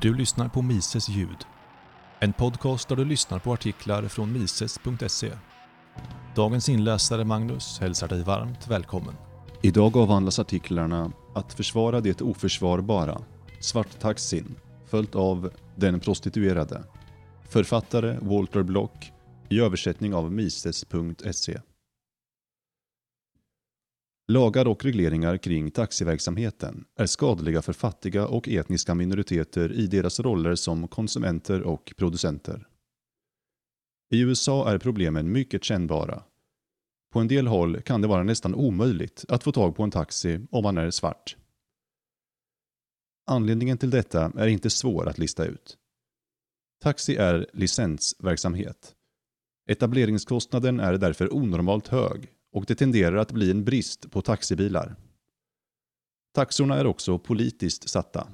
Du lyssnar på Mises ljud. En podcast där du lyssnar på artiklar från mises.se. Dagens inläsare Magnus hälsar dig varmt välkommen. Idag avhandlas artiklarna Att försvara det oförsvarbara, Svarttaxin, följt av Den prostituerade. Författare Walter Block i översättning av mises.se. Lagar och regleringar kring taxiverksamheten är skadliga för fattiga och etniska minoriteter i deras roller som konsumenter och producenter. I USA är problemen mycket kännbara. På en del håll kan det vara nästan omöjligt att få tag på en taxi om man är svart. Anledningen till detta är inte svår att lista ut. Taxi är licensverksamhet. Etableringskostnaden är därför onormalt hög och det tenderar att bli en brist på taxibilar. Taxorna är också politiskt satta.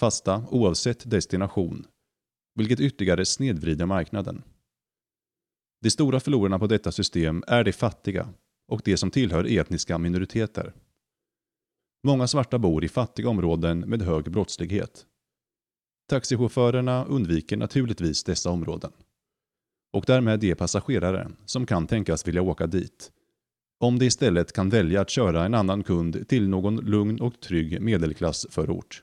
Fasta oavsett destination, vilket ytterligare snedvrider marknaden. De stora förlorarna på detta system är de fattiga och de som tillhör etniska minoriteter. Många svarta bor i fattiga områden med hög brottslighet. Taxichaufförerna undviker naturligtvis dessa områden och därmed de passagerare som kan tänkas vilja åka dit. Om de istället kan välja att köra en annan kund till någon lugn och trygg medelklassförort.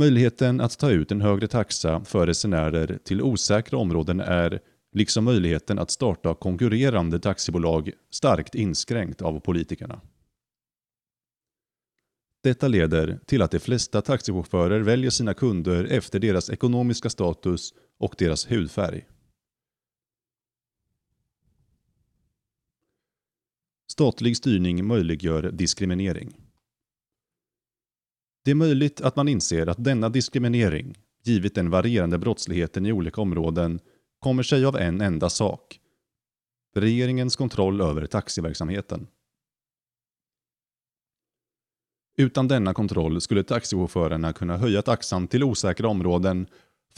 Möjligheten att ta ut en högre taxa för resenärer till osäkra områden är, liksom möjligheten att starta konkurrerande taxibolag, starkt inskränkt av politikerna. Detta leder till att de flesta taxichaufförer väljer sina kunder efter deras ekonomiska status och deras hudfärg. Statlig styrning möjliggör diskriminering. Det är möjligt att man inser att denna diskriminering, givet den varierande brottsligheten i olika områden, kommer sig av en enda sak. Regeringens kontroll över taxiverksamheten. Utan denna kontroll skulle taxichaufförerna kunna höja taxan till osäkra områden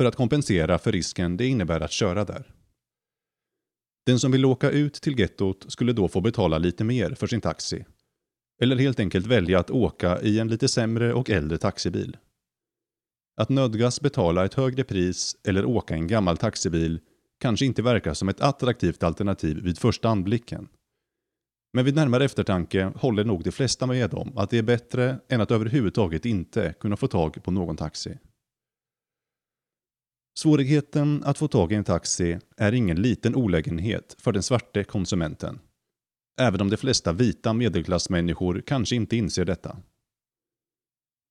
för att kompensera för risken det innebär att köra där. Den som vill åka ut till gettot skulle då få betala lite mer för sin taxi. Eller helt enkelt välja att åka i en lite sämre och äldre taxibil. Att nödgas betala ett högre pris eller åka en gammal taxibil kanske inte verkar som ett attraktivt alternativ vid första anblicken. Men vid närmare eftertanke håller nog de flesta med om att det är bättre än att överhuvudtaget inte kunna få tag på någon taxi. Svårigheten att få tag i en taxi är ingen liten olägenhet för den svarte konsumenten. Även om de flesta vita medelklassmänniskor kanske inte inser detta.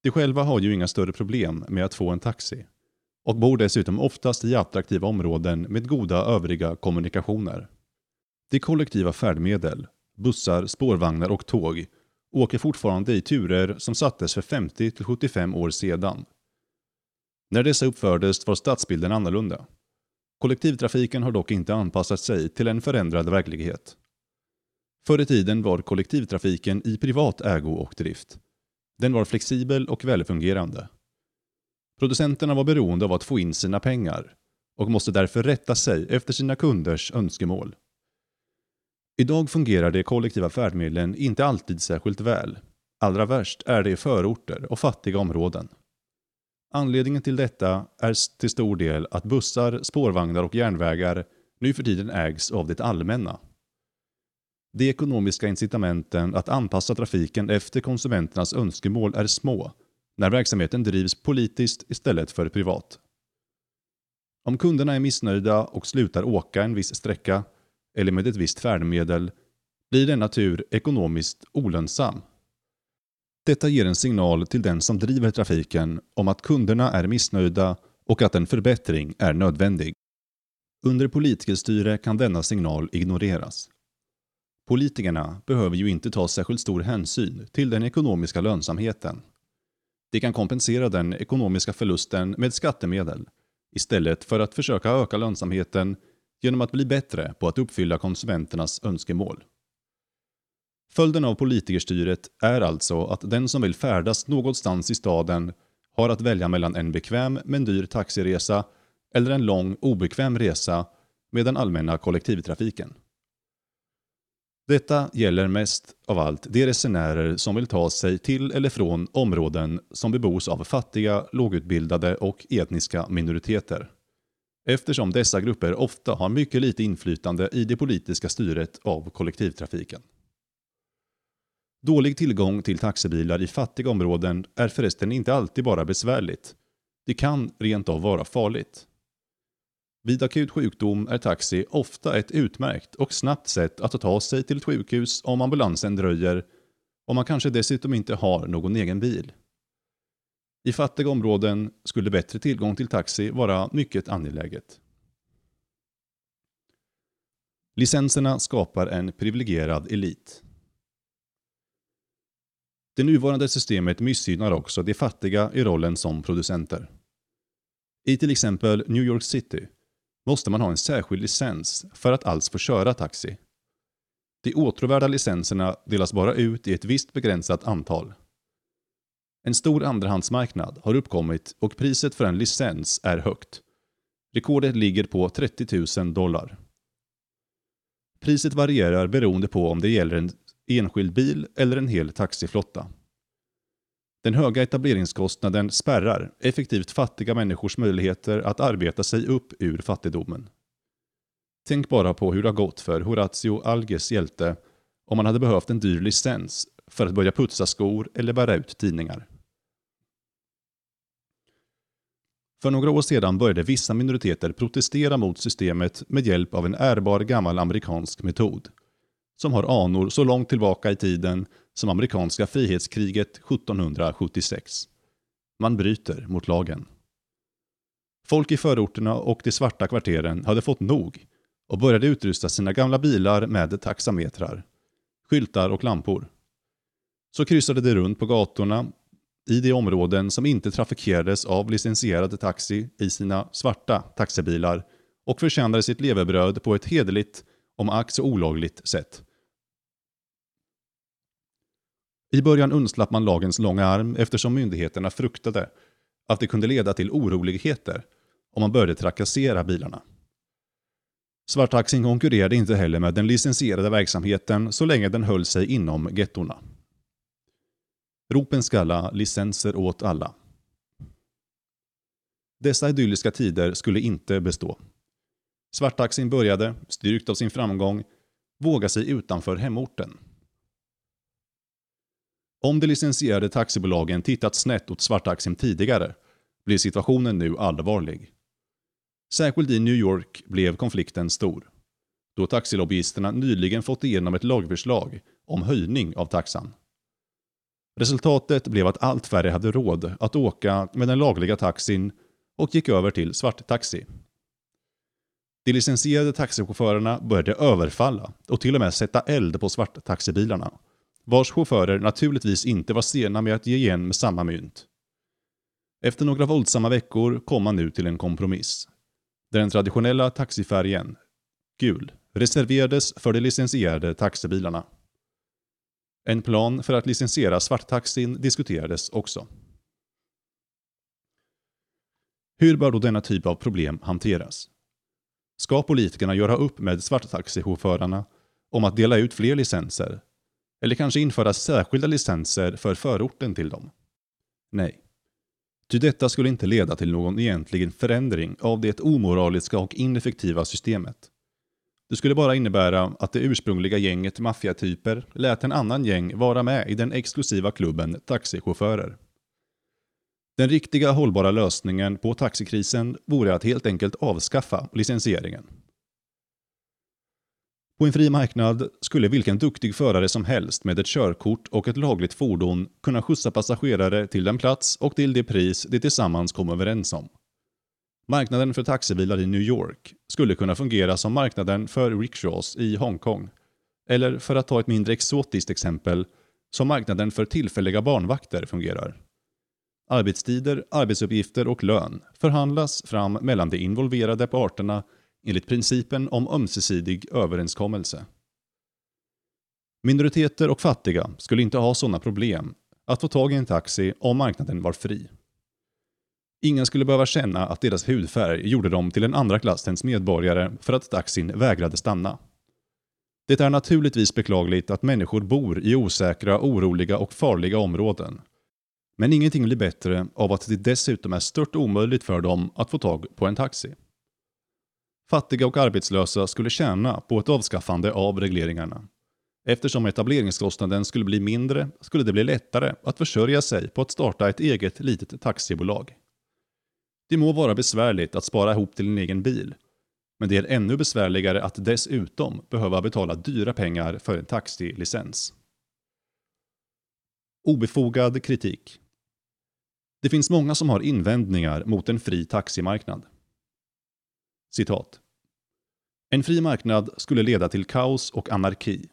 De själva har ju inga större problem med att få en taxi och bor dessutom oftast i attraktiva områden med goda övriga kommunikationer. De kollektiva färdmedel, bussar, spårvagnar och tåg åker fortfarande i turer som sattes för 50-75 år sedan när dessa uppfördes var stadsbilden annorlunda. Kollektivtrafiken har dock inte anpassat sig till en förändrad verklighet. Förr i tiden var kollektivtrafiken i privat ägo och drift. Den var flexibel och välfungerande. Producenterna var beroende av att få in sina pengar och måste därför rätta sig efter sina kunders önskemål. Idag fungerar de kollektiva färdmedlen inte alltid särskilt väl. Allra värst är det i förorter och fattiga områden. Anledningen till detta är till stor del att bussar, spårvagnar och järnvägar nu för tiden ägs av det allmänna. De ekonomiska incitamenten att anpassa trafiken efter konsumenternas önskemål är små när verksamheten drivs politiskt istället för privat. Om kunderna är missnöjda och slutar åka en viss sträcka eller med ett visst färdmedel blir denna tur ekonomiskt olönsam detta ger en signal till den som driver trafiken om att kunderna är missnöjda och att en förbättring är nödvändig. Under politikerstyre kan denna signal ignoreras. Politikerna behöver ju inte ta särskilt stor hänsyn till den ekonomiska lönsamheten. De kan kompensera den ekonomiska förlusten med skattemedel istället för att försöka öka lönsamheten genom att bli bättre på att uppfylla konsumenternas önskemål. Följden av politikerstyret är alltså att den som vill färdas någonstans i staden har att välja mellan en bekväm men dyr taxiresa eller en lång obekväm resa med den allmänna kollektivtrafiken. Detta gäller mest av allt de resenärer som vill ta sig till eller från områden som bebos av fattiga, lågutbildade och etniska minoriteter. Eftersom dessa grupper ofta har mycket lite inflytande i det politiska styret av kollektivtrafiken. Dålig tillgång till taxibilar i fattiga områden är förresten inte alltid bara besvärligt. Det kan rent av vara farligt. Vid akut sjukdom är taxi ofta ett utmärkt och snabbt sätt att ta sig till ett sjukhus om ambulansen dröjer och man kanske dessutom inte har någon egen bil. I fattiga områden skulle bättre tillgång till taxi vara mycket angeläget. Licenserna skapar en privilegierad elit. Det nuvarande systemet missgynnar också de fattiga i rollen som producenter. I till exempel New York City måste man ha en särskild licens för att alls få köra taxi. De åtråvärda licenserna delas bara ut i ett visst begränsat antal. En stor andrahandsmarknad har uppkommit och priset för en licens är högt. Rekordet ligger på 30 000 dollar. Priset varierar beroende på om det gäller en enskild bil eller en hel taxiflotta. Den höga etableringskostnaden spärrar effektivt fattiga människors möjligheter att arbeta sig upp ur fattigdomen. Tänk bara på hur det har gått för Horatio Alges hjälte om han hade behövt en dyr licens för att börja putsa skor eller bära ut tidningar. För några år sedan började vissa minoriteter protestera mot systemet med hjälp av en ärbar gammal amerikansk metod, som har anor så långt tillbaka i tiden som amerikanska frihetskriget 1776. Man bryter mot lagen. Folk i förorterna och de svarta kvarteren hade fått nog och började utrusta sina gamla bilar med taxametrar, skyltar och lampor. Så kryssade de runt på gatorna i de områden som inte trafikerades av licensierade taxi i sina svarta taxibilar och förtjänade sitt levebröd på ett hederligt, om ack så olagligt, sätt. I början undslapp man lagens långa arm eftersom myndigheterna fruktade att det kunde leda till oroligheter om man började trakassera bilarna. Svarttaxin konkurrerade inte heller med den licensierade verksamheten så länge den höll sig inom gettorna. Ropen skalla, licenser åt alla. Dessa idylliska tider skulle inte bestå. Svarttaxin började, styrkt av sin framgång, våga sig utanför hemorten. Om de licensierade taxibolagen tittat snett åt svarttaxin tidigare blir situationen nu allvarlig. Särskilt i New York blev konflikten stor. Då taxilobbyisterna nyligen fått igenom ett lagförslag om höjning av taxan. Resultatet blev att allt färre hade råd att åka med den lagliga taxin och gick över till svarttaxi. De licensierade taxichaufförerna började överfalla och till och med sätta eld på svarttaxibilarna vars chaufförer naturligtvis inte var sena med att ge igen med samma mynt. Efter några våldsamma veckor kom man nu till en kompromiss. Där den traditionella taxifärgen, gul, reserverades för de licensierade taxibilarna. En plan för att licensiera svarttaxin diskuterades också. Hur bör då denna typ av problem hanteras? Ska politikerna göra upp med svarttaxichaufförerna om att dela ut fler licenser eller kanske införa särskilda licenser för förorten till dem? Nej. Ty detta skulle inte leda till någon egentlig förändring av det omoraliska och ineffektiva systemet. Det skulle bara innebära att det ursprungliga gänget maffiatyper lät en annan gäng vara med i den exklusiva klubben taxichaufförer. Den riktiga hållbara lösningen på taxikrisen vore att helt enkelt avskaffa licensieringen. På en fri marknad skulle vilken duktig förare som helst med ett körkort och ett lagligt fordon kunna skjutsa passagerare till den plats och till det pris de tillsammans kom överens om. Marknaden för taxibilar i New York skulle kunna fungera som marknaden för rickshaws i Hongkong. Eller för att ta ett mindre exotiskt exempel, som marknaden för tillfälliga barnvakter fungerar. Arbetstider, arbetsuppgifter och lön förhandlas fram mellan de involverade parterna enligt principen om ömsesidig överenskommelse. Minoriteter och fattiga skulle inte ha sådana problem att få tag i en taxi om marknaden var fri. Ingen skulle behöva känna att deras hudfärg gjorde dem till en andra klassens medborgare för att taxin vägrade stanna. Det är naturligtvis beklagligt att människor bor i osäkra, oroliga och farliga områden. Men ingenting blir bättre av att det dessutom är stört omöjligt för dem att få tag på en taxi. Fattiga och arbetslösa skulle tjäna på ett avskaffande av regleringarna. Eftersom etableringskostnaden skulle bli mindre skulle det bli lättare att försörja sig på att starta ett eget litet taxibolag. Det må vara besvärligt att spara ihop till en egen bil, men det är ännu besvärligare att dessutom behöva betala dyra pengar för en taxilicens. Obefogad kritik. Det finns många som har invändningar mot en fri taximarknad. Citat. En fri marknad skulle leda till kaos och anarki.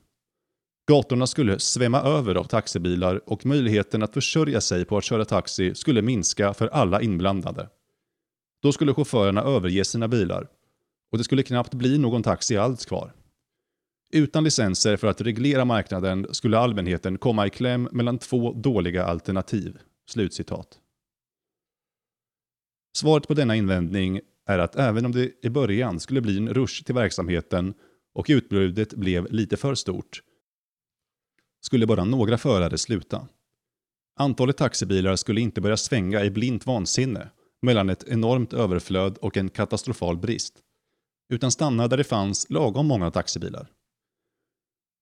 Gatorna skulle svämma över av taxibilar och möjligheten att försörja sig på att köra taxi skulle minska för alla inblandade. Då skulle chaufförerna överge sina bilar och det skulle knappt bli någon taxi alls kvar. Utan licenser för att reglera marknaden skulle allmänheten komma i kläm mellan två dåliga alternativ. Slutcitat. Svaret på denna invändning är att även om det i början skulle bli en rush till verksamheten och utbudet blev lite för stort, skulle bara några förare sluta. Antalet taxibilar skulle inte börja svänga i blint vansinne mellan ett enormt överflöd och en katastrofal brist, utan stanna där det fanns lagom många taxibilar.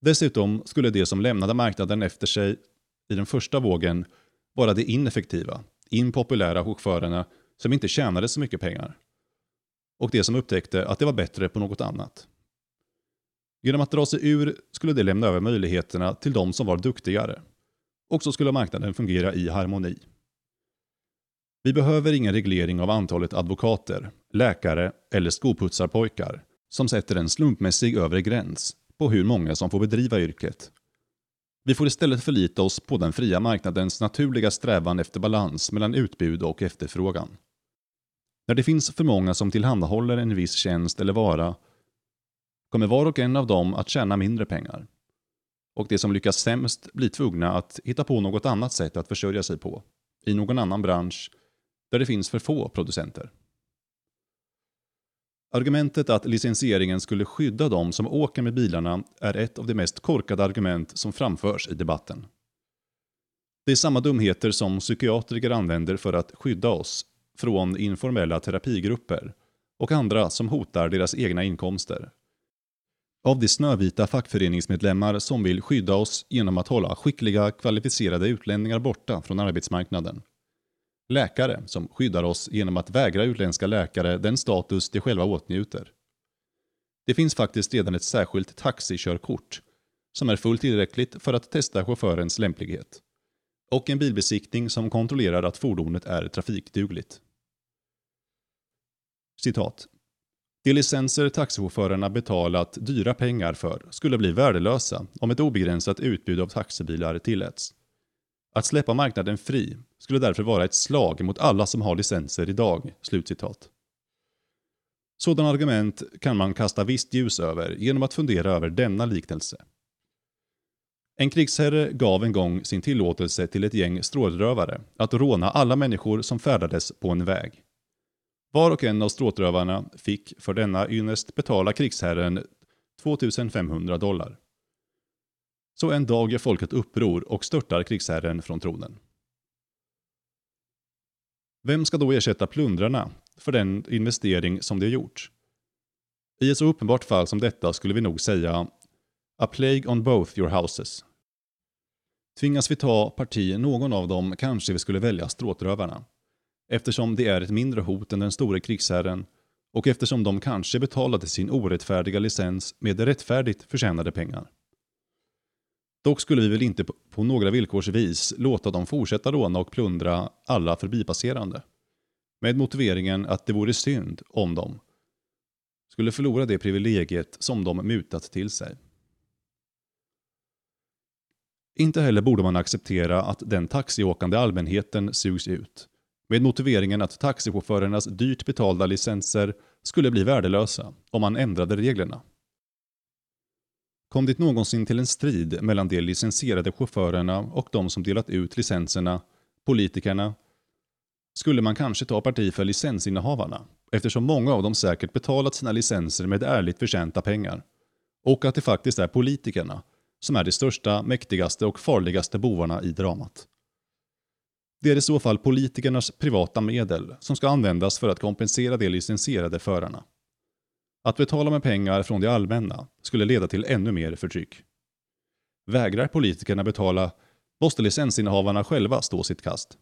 Dessutom skulle de som lämnade marknaden efter sig i den första vågen vara de ineffektiva, impopulära chaufförerna som inte tjänade så mycket pengar. Och de som upptäckte att det var bättre på något annat. Genom att dra sig ur skulle det lämna över möjligheterna till de som var duktigare. Och så skulle marknaden fungera i harmoni. Vi behöver ingen reglering av antalet advokater, läkare eller skoputsarpojkar som sätter en slumpmässig övre gräns på hur många som får bedriva yrket. Vi får istället förlita oss på den fria marknadens naturliga strävan efter balans mellan utbud och efterfrågan. När det finns för många som tillhandahåller en viss tjänst eller vara kommer var och en av dem att tjäna mindre pengar. Och de som lyckas sämst blir tvungna att hitta på något annat sätt att försörja sig på, i någon annan bransch där det finns för få producenter. Argumentet att licensieringen skulle skydda de som åker med bilarna är ett av de mest korkade argument som framförs i debatten. Det är samma dumheter som psykiatriker använder för att skydda oss från informella terapigrupper och andra som hotar deras egna inkomster. Av de snövita fackföreningsmedlemmar som vill skydda oss genom att hålla skickliga, kvalificerade utlänningar borta från arbetsmarknaden. Läkare som skyddar oss genom att vägra utländska läkare den status de själva åtnjuter. Det finns faktiskt redan ett särskilt taxikörkort som är fullt tillräckligt för att testa chaufförens lämplighet. Och en bilbesiktning som kontrollerar att fordonet är trafikdugligt. Citat. De licenser taxichaufförerna betalat dyra pengar för skulle bli värdelösa om ett obegränsat utbud av taxibilar tilläts. Att släppa marknaden fri skulle därför vara ett slag mot alla som har licenser idag." Slutcitat. Sådana argument kan man kasta visst ljus över genom att fundera över denna liknelse. En krigsherre gav en gång sin tillåtelse till ett gäng strålrövare att råna alla människor som färdades på en väg. Var och en av stråtrövarna fick för denna ynnest betala krigsherren 2500 dollar. Så en dag gör folket uppror och störtar krigsherren från tronen. Vem ska då ersätta plundrarna för den investering som de gjort? I ett så uppenbart fall som detta skulle vi nog säga A plague on both your houses. Tvingas vi ta parti någon av dem kanske vi skulle välja stråtrövarna. Eftersom det är ett mindre hot än den store krigsherren och eftersom de kanske betalade sin orättfärdiga licens med rättfärdigt förtjänade pengar. Dock skulle vi väl inte på några villkorsvis låta dem fortsätta råna och plundra alla förbipasserande. Med motiveringen att det vore synd om dem skulle förlora det privilegiet som de mutat till sig. Inte heller borde man acceptera att den taxiåkande allmänheten sugs ut. Med motiveringen att taxichaufförernas dyrt betalda licenser skulle bli värdelösa om man ändrade reglerna. Kom det någonsin till en strid mellan de licensierade chaufförerna och de som delat ut licenserna, politikerna, skulle man kanske ta parti för licensinnehavarna, eftersom många av dem säkert betalat sina licenser med ärligt förtjänta pengar. och att det faktiskt är politikerna som är de största, mäktigaste och farligaste bovarna i dramat. Det är i så fall politikernas privata medel som ska användas för att kompensera de licensierade förarna. Att betala med pengar från det allmänna skulle leda till ännu mer förtryck. Vägrar politikerna betala måste licensinnehavarna själva stå sitt kast.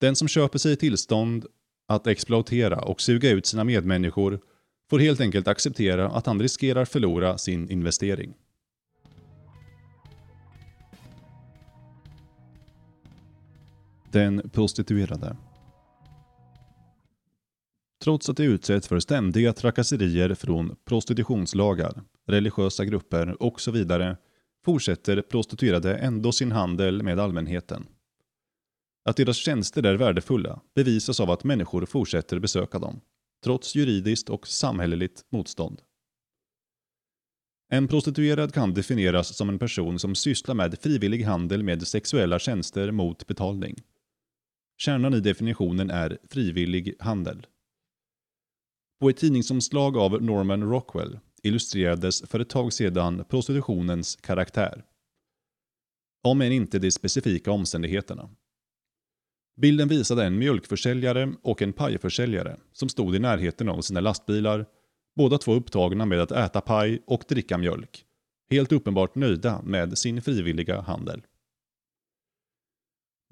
Den som köper sig tillstånd att exploatera och suga ut sina medmänniskor får helt enkelt acceptera att han riskerar förlora sin investering. Den prostituerade. Trots att de utsätts för ständiga trakasserier från prostitutionslagar, religiösa grupper och så vidare fortsätter prostituerade ändå sin handel med allmänheten. Att deras tjänster är värdefulla bevisas av att människor fortsätter besöka dem, trots juridiskt och samhälleligt motstånd. En prostituerad kan definieras som en person som sysslar med frivillig handel med sexuella tjänster mot betalning. Kärnan i definitionen är frivillig handel. På ett tidningsomslag av Norman Rockwell illustrerades för ett tag sedan prostitutionens karaktär. Om än inte de specifika omständigheterna. Bilden visade en mjölkförsäljare och en pajförsäljare som stod i närheten av sina lastbilar, båda två upptagna med att äta paj och dricka mjölk. Helt uppenbart nöjda med sin frivilliga handel.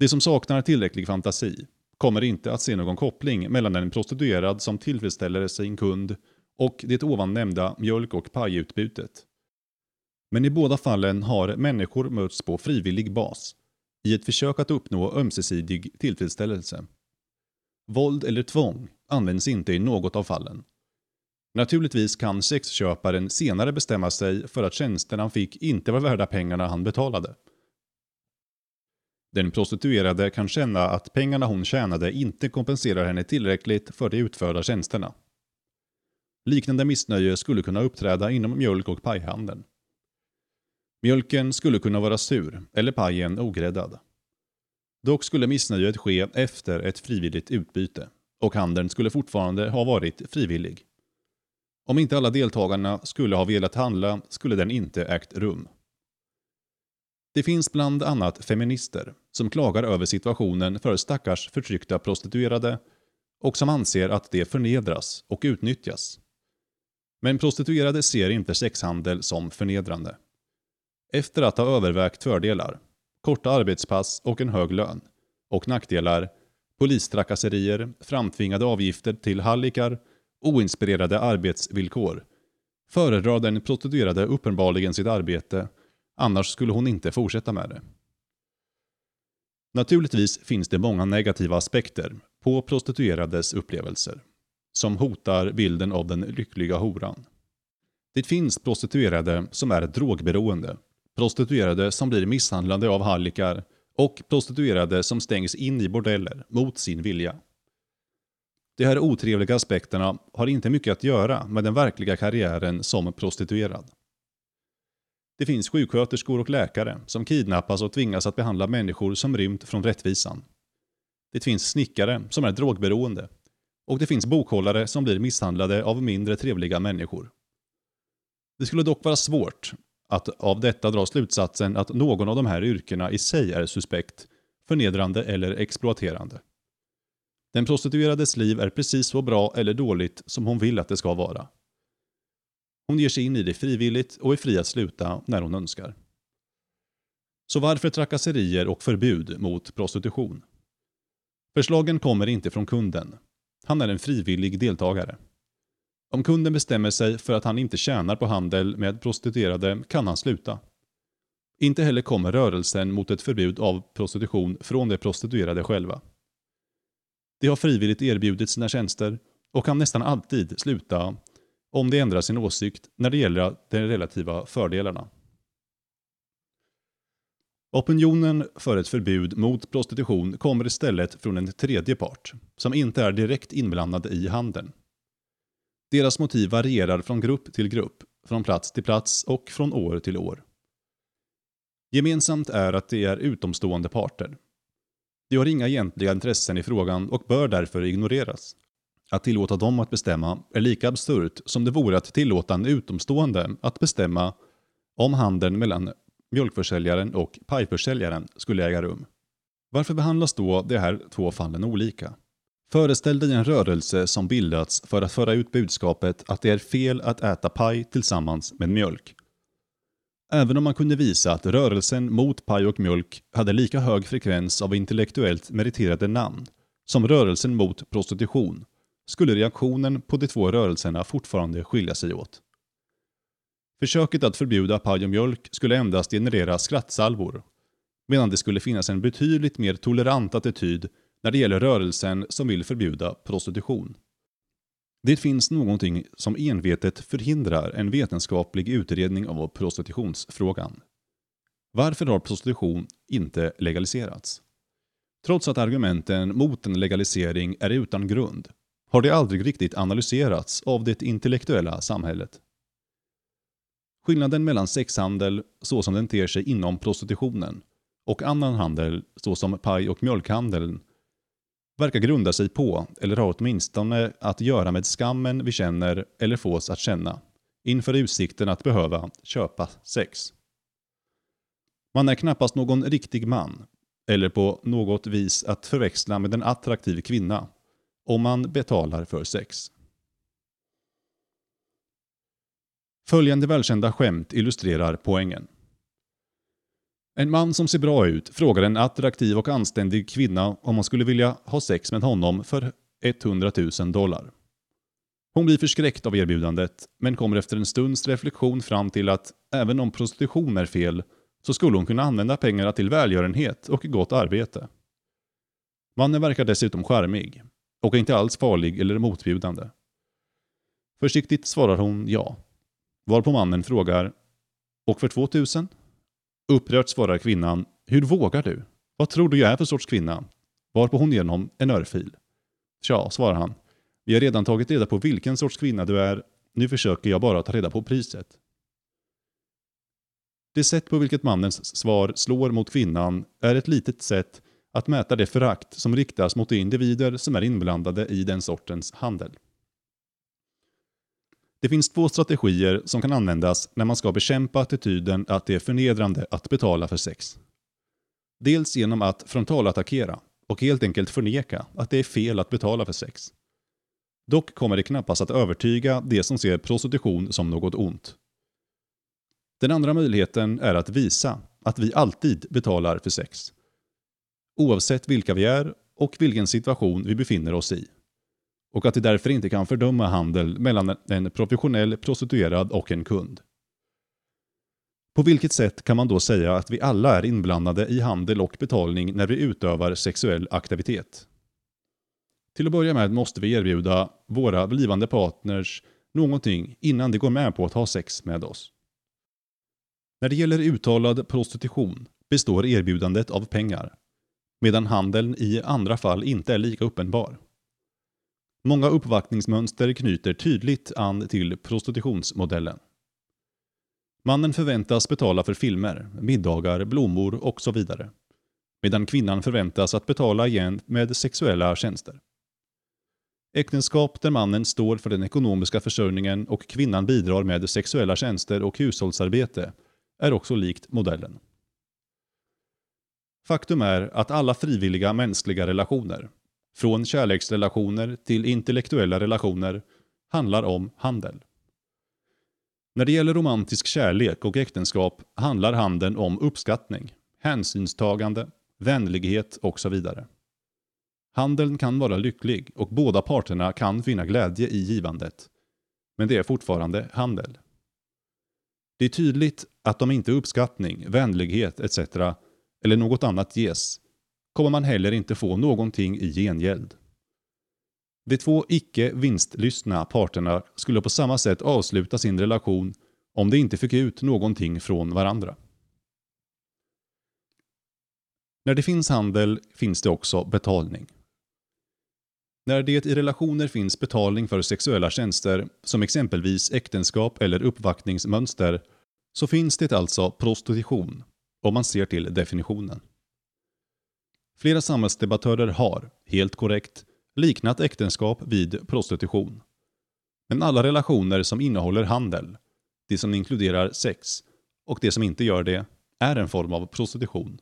De som saknar tillräcklig fantasi kommer inte att se någon koppling mellan en prostituerad som tillfredsställer sin kund och det ovan nämnda mjölk och pajutbytet. Men i båda fallen har människor mötts på frivillig bas i ett försök att uppnå ömsesidig tillfredsställelse. Våld eller tvång används inte i något av fallen. Naturligtvis kan sexköparen senare bestämma sig för att tjänsterna han fick inte var värda pengarna han betalade. Den prostituerade kan känna att pengarna hon tjänade inte kompenserar henne tillräckligt för de utförda tjänsterna. Liknande missnöje skulle kunna uppträda inom mjölk och pajhandeln. Mjölken skulle kunna vara sur eller pajen ogräddad. Dock skulle missnöjet ske efter ett frivilligt utbyte och handeln skulle fortfarande ha varit frivillig. Om inte alla deltagarna skulle ha velat handla skulle den inte ägt rum. Det finns bland annat feminister som klagar över situationen för stackars förtryckta prostituerade och som anser att de förnedras och utnyttjas. Men prostituerade ser inte sexhandel som förnedrande. Efter att ha övervägt fördelar, korta arbetspass och en hög lön, och nackdelar, polistrakasserier, framtvingade avgifter till hallickar, oinspirerade arbetsvillkor, föredrar den prostituerade uppenbarligen sitt arbete, annars skulle hon inte fortsätta med det. Naturligtvis finns det många negativa aspekter på prostituerades upplevelser, som hotar bilden av den lyckliga horan. Det finns prostituerade som är drogberoende prostituerade som blir misshandlade av hallickar och prostituerade som stängs in i bordeller mot sin vilja. De här otrevliga aspekterna har inte mycket att göra med den verkliga karriären som prostituerad. Det finns sjuksköterskor och läkare som kidnappas och tvingas att behandla människor som rymt från rättvisan. Det finns snickare som är drogberoende. Och det finns bokhållare som blir misshandlade av mindre trevliga människor. Det skulle dock vara svårt att av detta dra slutsatsen att någon av de här yrkena i sig är suspekt, förnedrande eller exploaterande. Den prostituerades liv är precis så bra eller dåligt som hon vill att det ska vara. Hon ger sig in i det frivilligt och är fri att sluta när hon önskar. Så varför trakasserier och förbud mot prostitution? Förslagen kommer inte från kunden. Han är en frivillig deltagare. Om kunden bestämmer sig för att han inte tjänar på handel med prostituerade kan han sluta. Inte heller kommer rörelsen mot ett förbud av prostitution från de prostituerade själva. De har frivilligt erbjudit sina tjänster och kan nästan alltid sluta om de ändrar sin åsikt när det gäller de relativa fördelarna. Opinionen för ett förbud mot prostitution kommer istället från en tredje part, som inte är direkt inblandad i handeln. Deras motiv varierar från grupp till grupp, från plats till plats och från år till år. Gemensamt är att de är utomstående parter. De har inga egentliga intressen i frågan och bör därför ignoreras. Att tillåta dem att bestämma är lika absurt som det vore att tillåta en utomstående att bestämma om handeln mellan mjölkförsäljaren och pajförsäljaren skulle äga rum. Varför behandlas då de här två fallen olika? Föreställ dig en rörelse som bildats för att föra ut budskapet att det är fel att äta paj tillsammans med mjölk. Även om man kunde visa att rörelsen mot paj och mjölk hade lika hög frekvens av intellektuellt meriterade namn som rörelsen mot prostitution, skulle reaktionen på de två rörelserna fortfarande skilja sig åt. Försöket att förbjuda paj och mjölk skulle endast generera skrattsalvor, medan det skulle finnas en betydligt mer tolerant attityd när det gäller rörelsen som vill förbjuda prostitution. Det finns någonting som envetet förhindrar en vetenskaplig utredning av prostitutionsfrågan. Varför har prostitution inte legaliserats? Trots att argumenten mot en legalisering är utan grund har det aldrig riktigt analyserats av det intellektuella samhället. Skillnaden mellan sexhandel, så som den ter sig inom prostitutionen, och annan handel, såsom paj och mjölkhandeln, verkar grunda sig på, eller har åtminstone att göra med skammen vi känner eller fås att känna, inför utsikten att behöva köpa sex. Man är knappast någon riktig man, eller på något vis att förväxla med en attraktiv kvinna, om man betalar för sex. Följande välkända skämt illustrerar poängen. En man som ser bra ut frågar en attraktiv och anständig kvinna om hon skulle vilja ha sex med honom för 100 000 dollar. Hon blir förskräckt av erbjudandet, men kommer efter en stunds reflektion fram till att även om prostitution är fel, så skulle hon kunna använda pengarna till välgörenhet och gott arbete. Mannen verkar dessutom charmig, och är inte alls farlig eller motbjudande. Försiktigt svarar hon ja. Varpå mannen frågar “Och för 2000?” Upprört svarar kvinnan “Hur vågar du? Vad tror du jag är för sorts kvinna?” Varpå hon ger honom en örfil. “Tja”, svarar han. “Vi har redan tagit reda på vilken sorts kvinna du är. Nu försöker jag bara ta reda på priset.” Det sätt på vilket mannens svar slår mot kvinnan är ett litet sätt att mäta det förakt som riktas mot de individer som är inblandade i den sortens handel. Det finns två strategier som kan användas när man ska bekämpa attityden att det är förnedrande att betala för sex. Dels genom att frontalattackera och helt enkelt förneka att det är fel att betala för sex. Dock kommer det knappast att övertyga de som ser prostitution som något ont. Den andra möjligheten är att visa att vi alltid betalar för sex. Oavsett vilka vi är och vilken situation vi befinner oss i och att det därför inte kan fördöma handel mellan en professionell prostituerad och en kund. På vilket sätt kan man då säga att vi alla är inblandade i handel och betalning när vi utövar sexuell aktivitet? Till att börja med måste vi erbjuda våra blivande partners någonting innan de går med på att ha sex med oss. När det gäller uttalad prostitution består erbjudandet av pengar, medan handeln i andra fall inte är lika uppenbar. Många uppvaktningsmönster knyter tydligt an till prostitutionsmodellen. Mannen förväntas betala för filmer, middagar, blommor och så vidare. Medan kvinnan förväntas att betala igen med sexuella tjänster. Äktenskap där mannen står för den ekonomiska försörjningen och kvinnan bidrar med sexuella tjänster och hushållsarbete är också likt modellen. Faktum är att alla frivilliga mänskliga relationer, från kärleksrelationer till intellektuella relationer, handlar om handel. När det gäller romantisk kärlek och äktenskap handlar handeln om uppskattning, hänsynstagande, vänlighet och så vidare. Handeln kan vara lycklig och båda parterna kan finna glädje i givandet. Men det är fortfarande handel. Det är tydligt att om inte uppskattning, vänlighet etc eller något annat ges kommer man heller inte få någonting i gengäld. De två icke vinstlystna parterna skulle på samma sätt avsluta sin relation om de inte fick ut någonting från varandra. När det finns handel finns det också betalning. När det i relationer finns betalning för sexuella tjänster, som exempelvis äktenskap eller uppvaktningsmönster, så finns det alltså prostitution, om man ser till definitionen. Flera samhällsdebattörer har, helt korrekt, liknat äktenskap vid prostitution. Men alla relationer som innehåller handel, det som inkluderar sex och det som inte gör det, är en form av prostitution.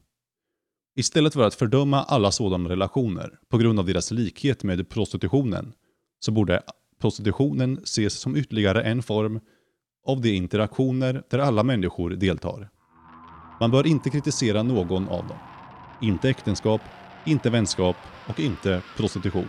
Istället för att fördöma alla sådana relationer på grund av deras likhet med prostitutionen, så borde prostitutionen ses som ytterligare en form av de interaktioner där alla människor deltar. Man bör inte kritisera någon av dem. Inte äktenskap, inte vänskap och inte prostitution.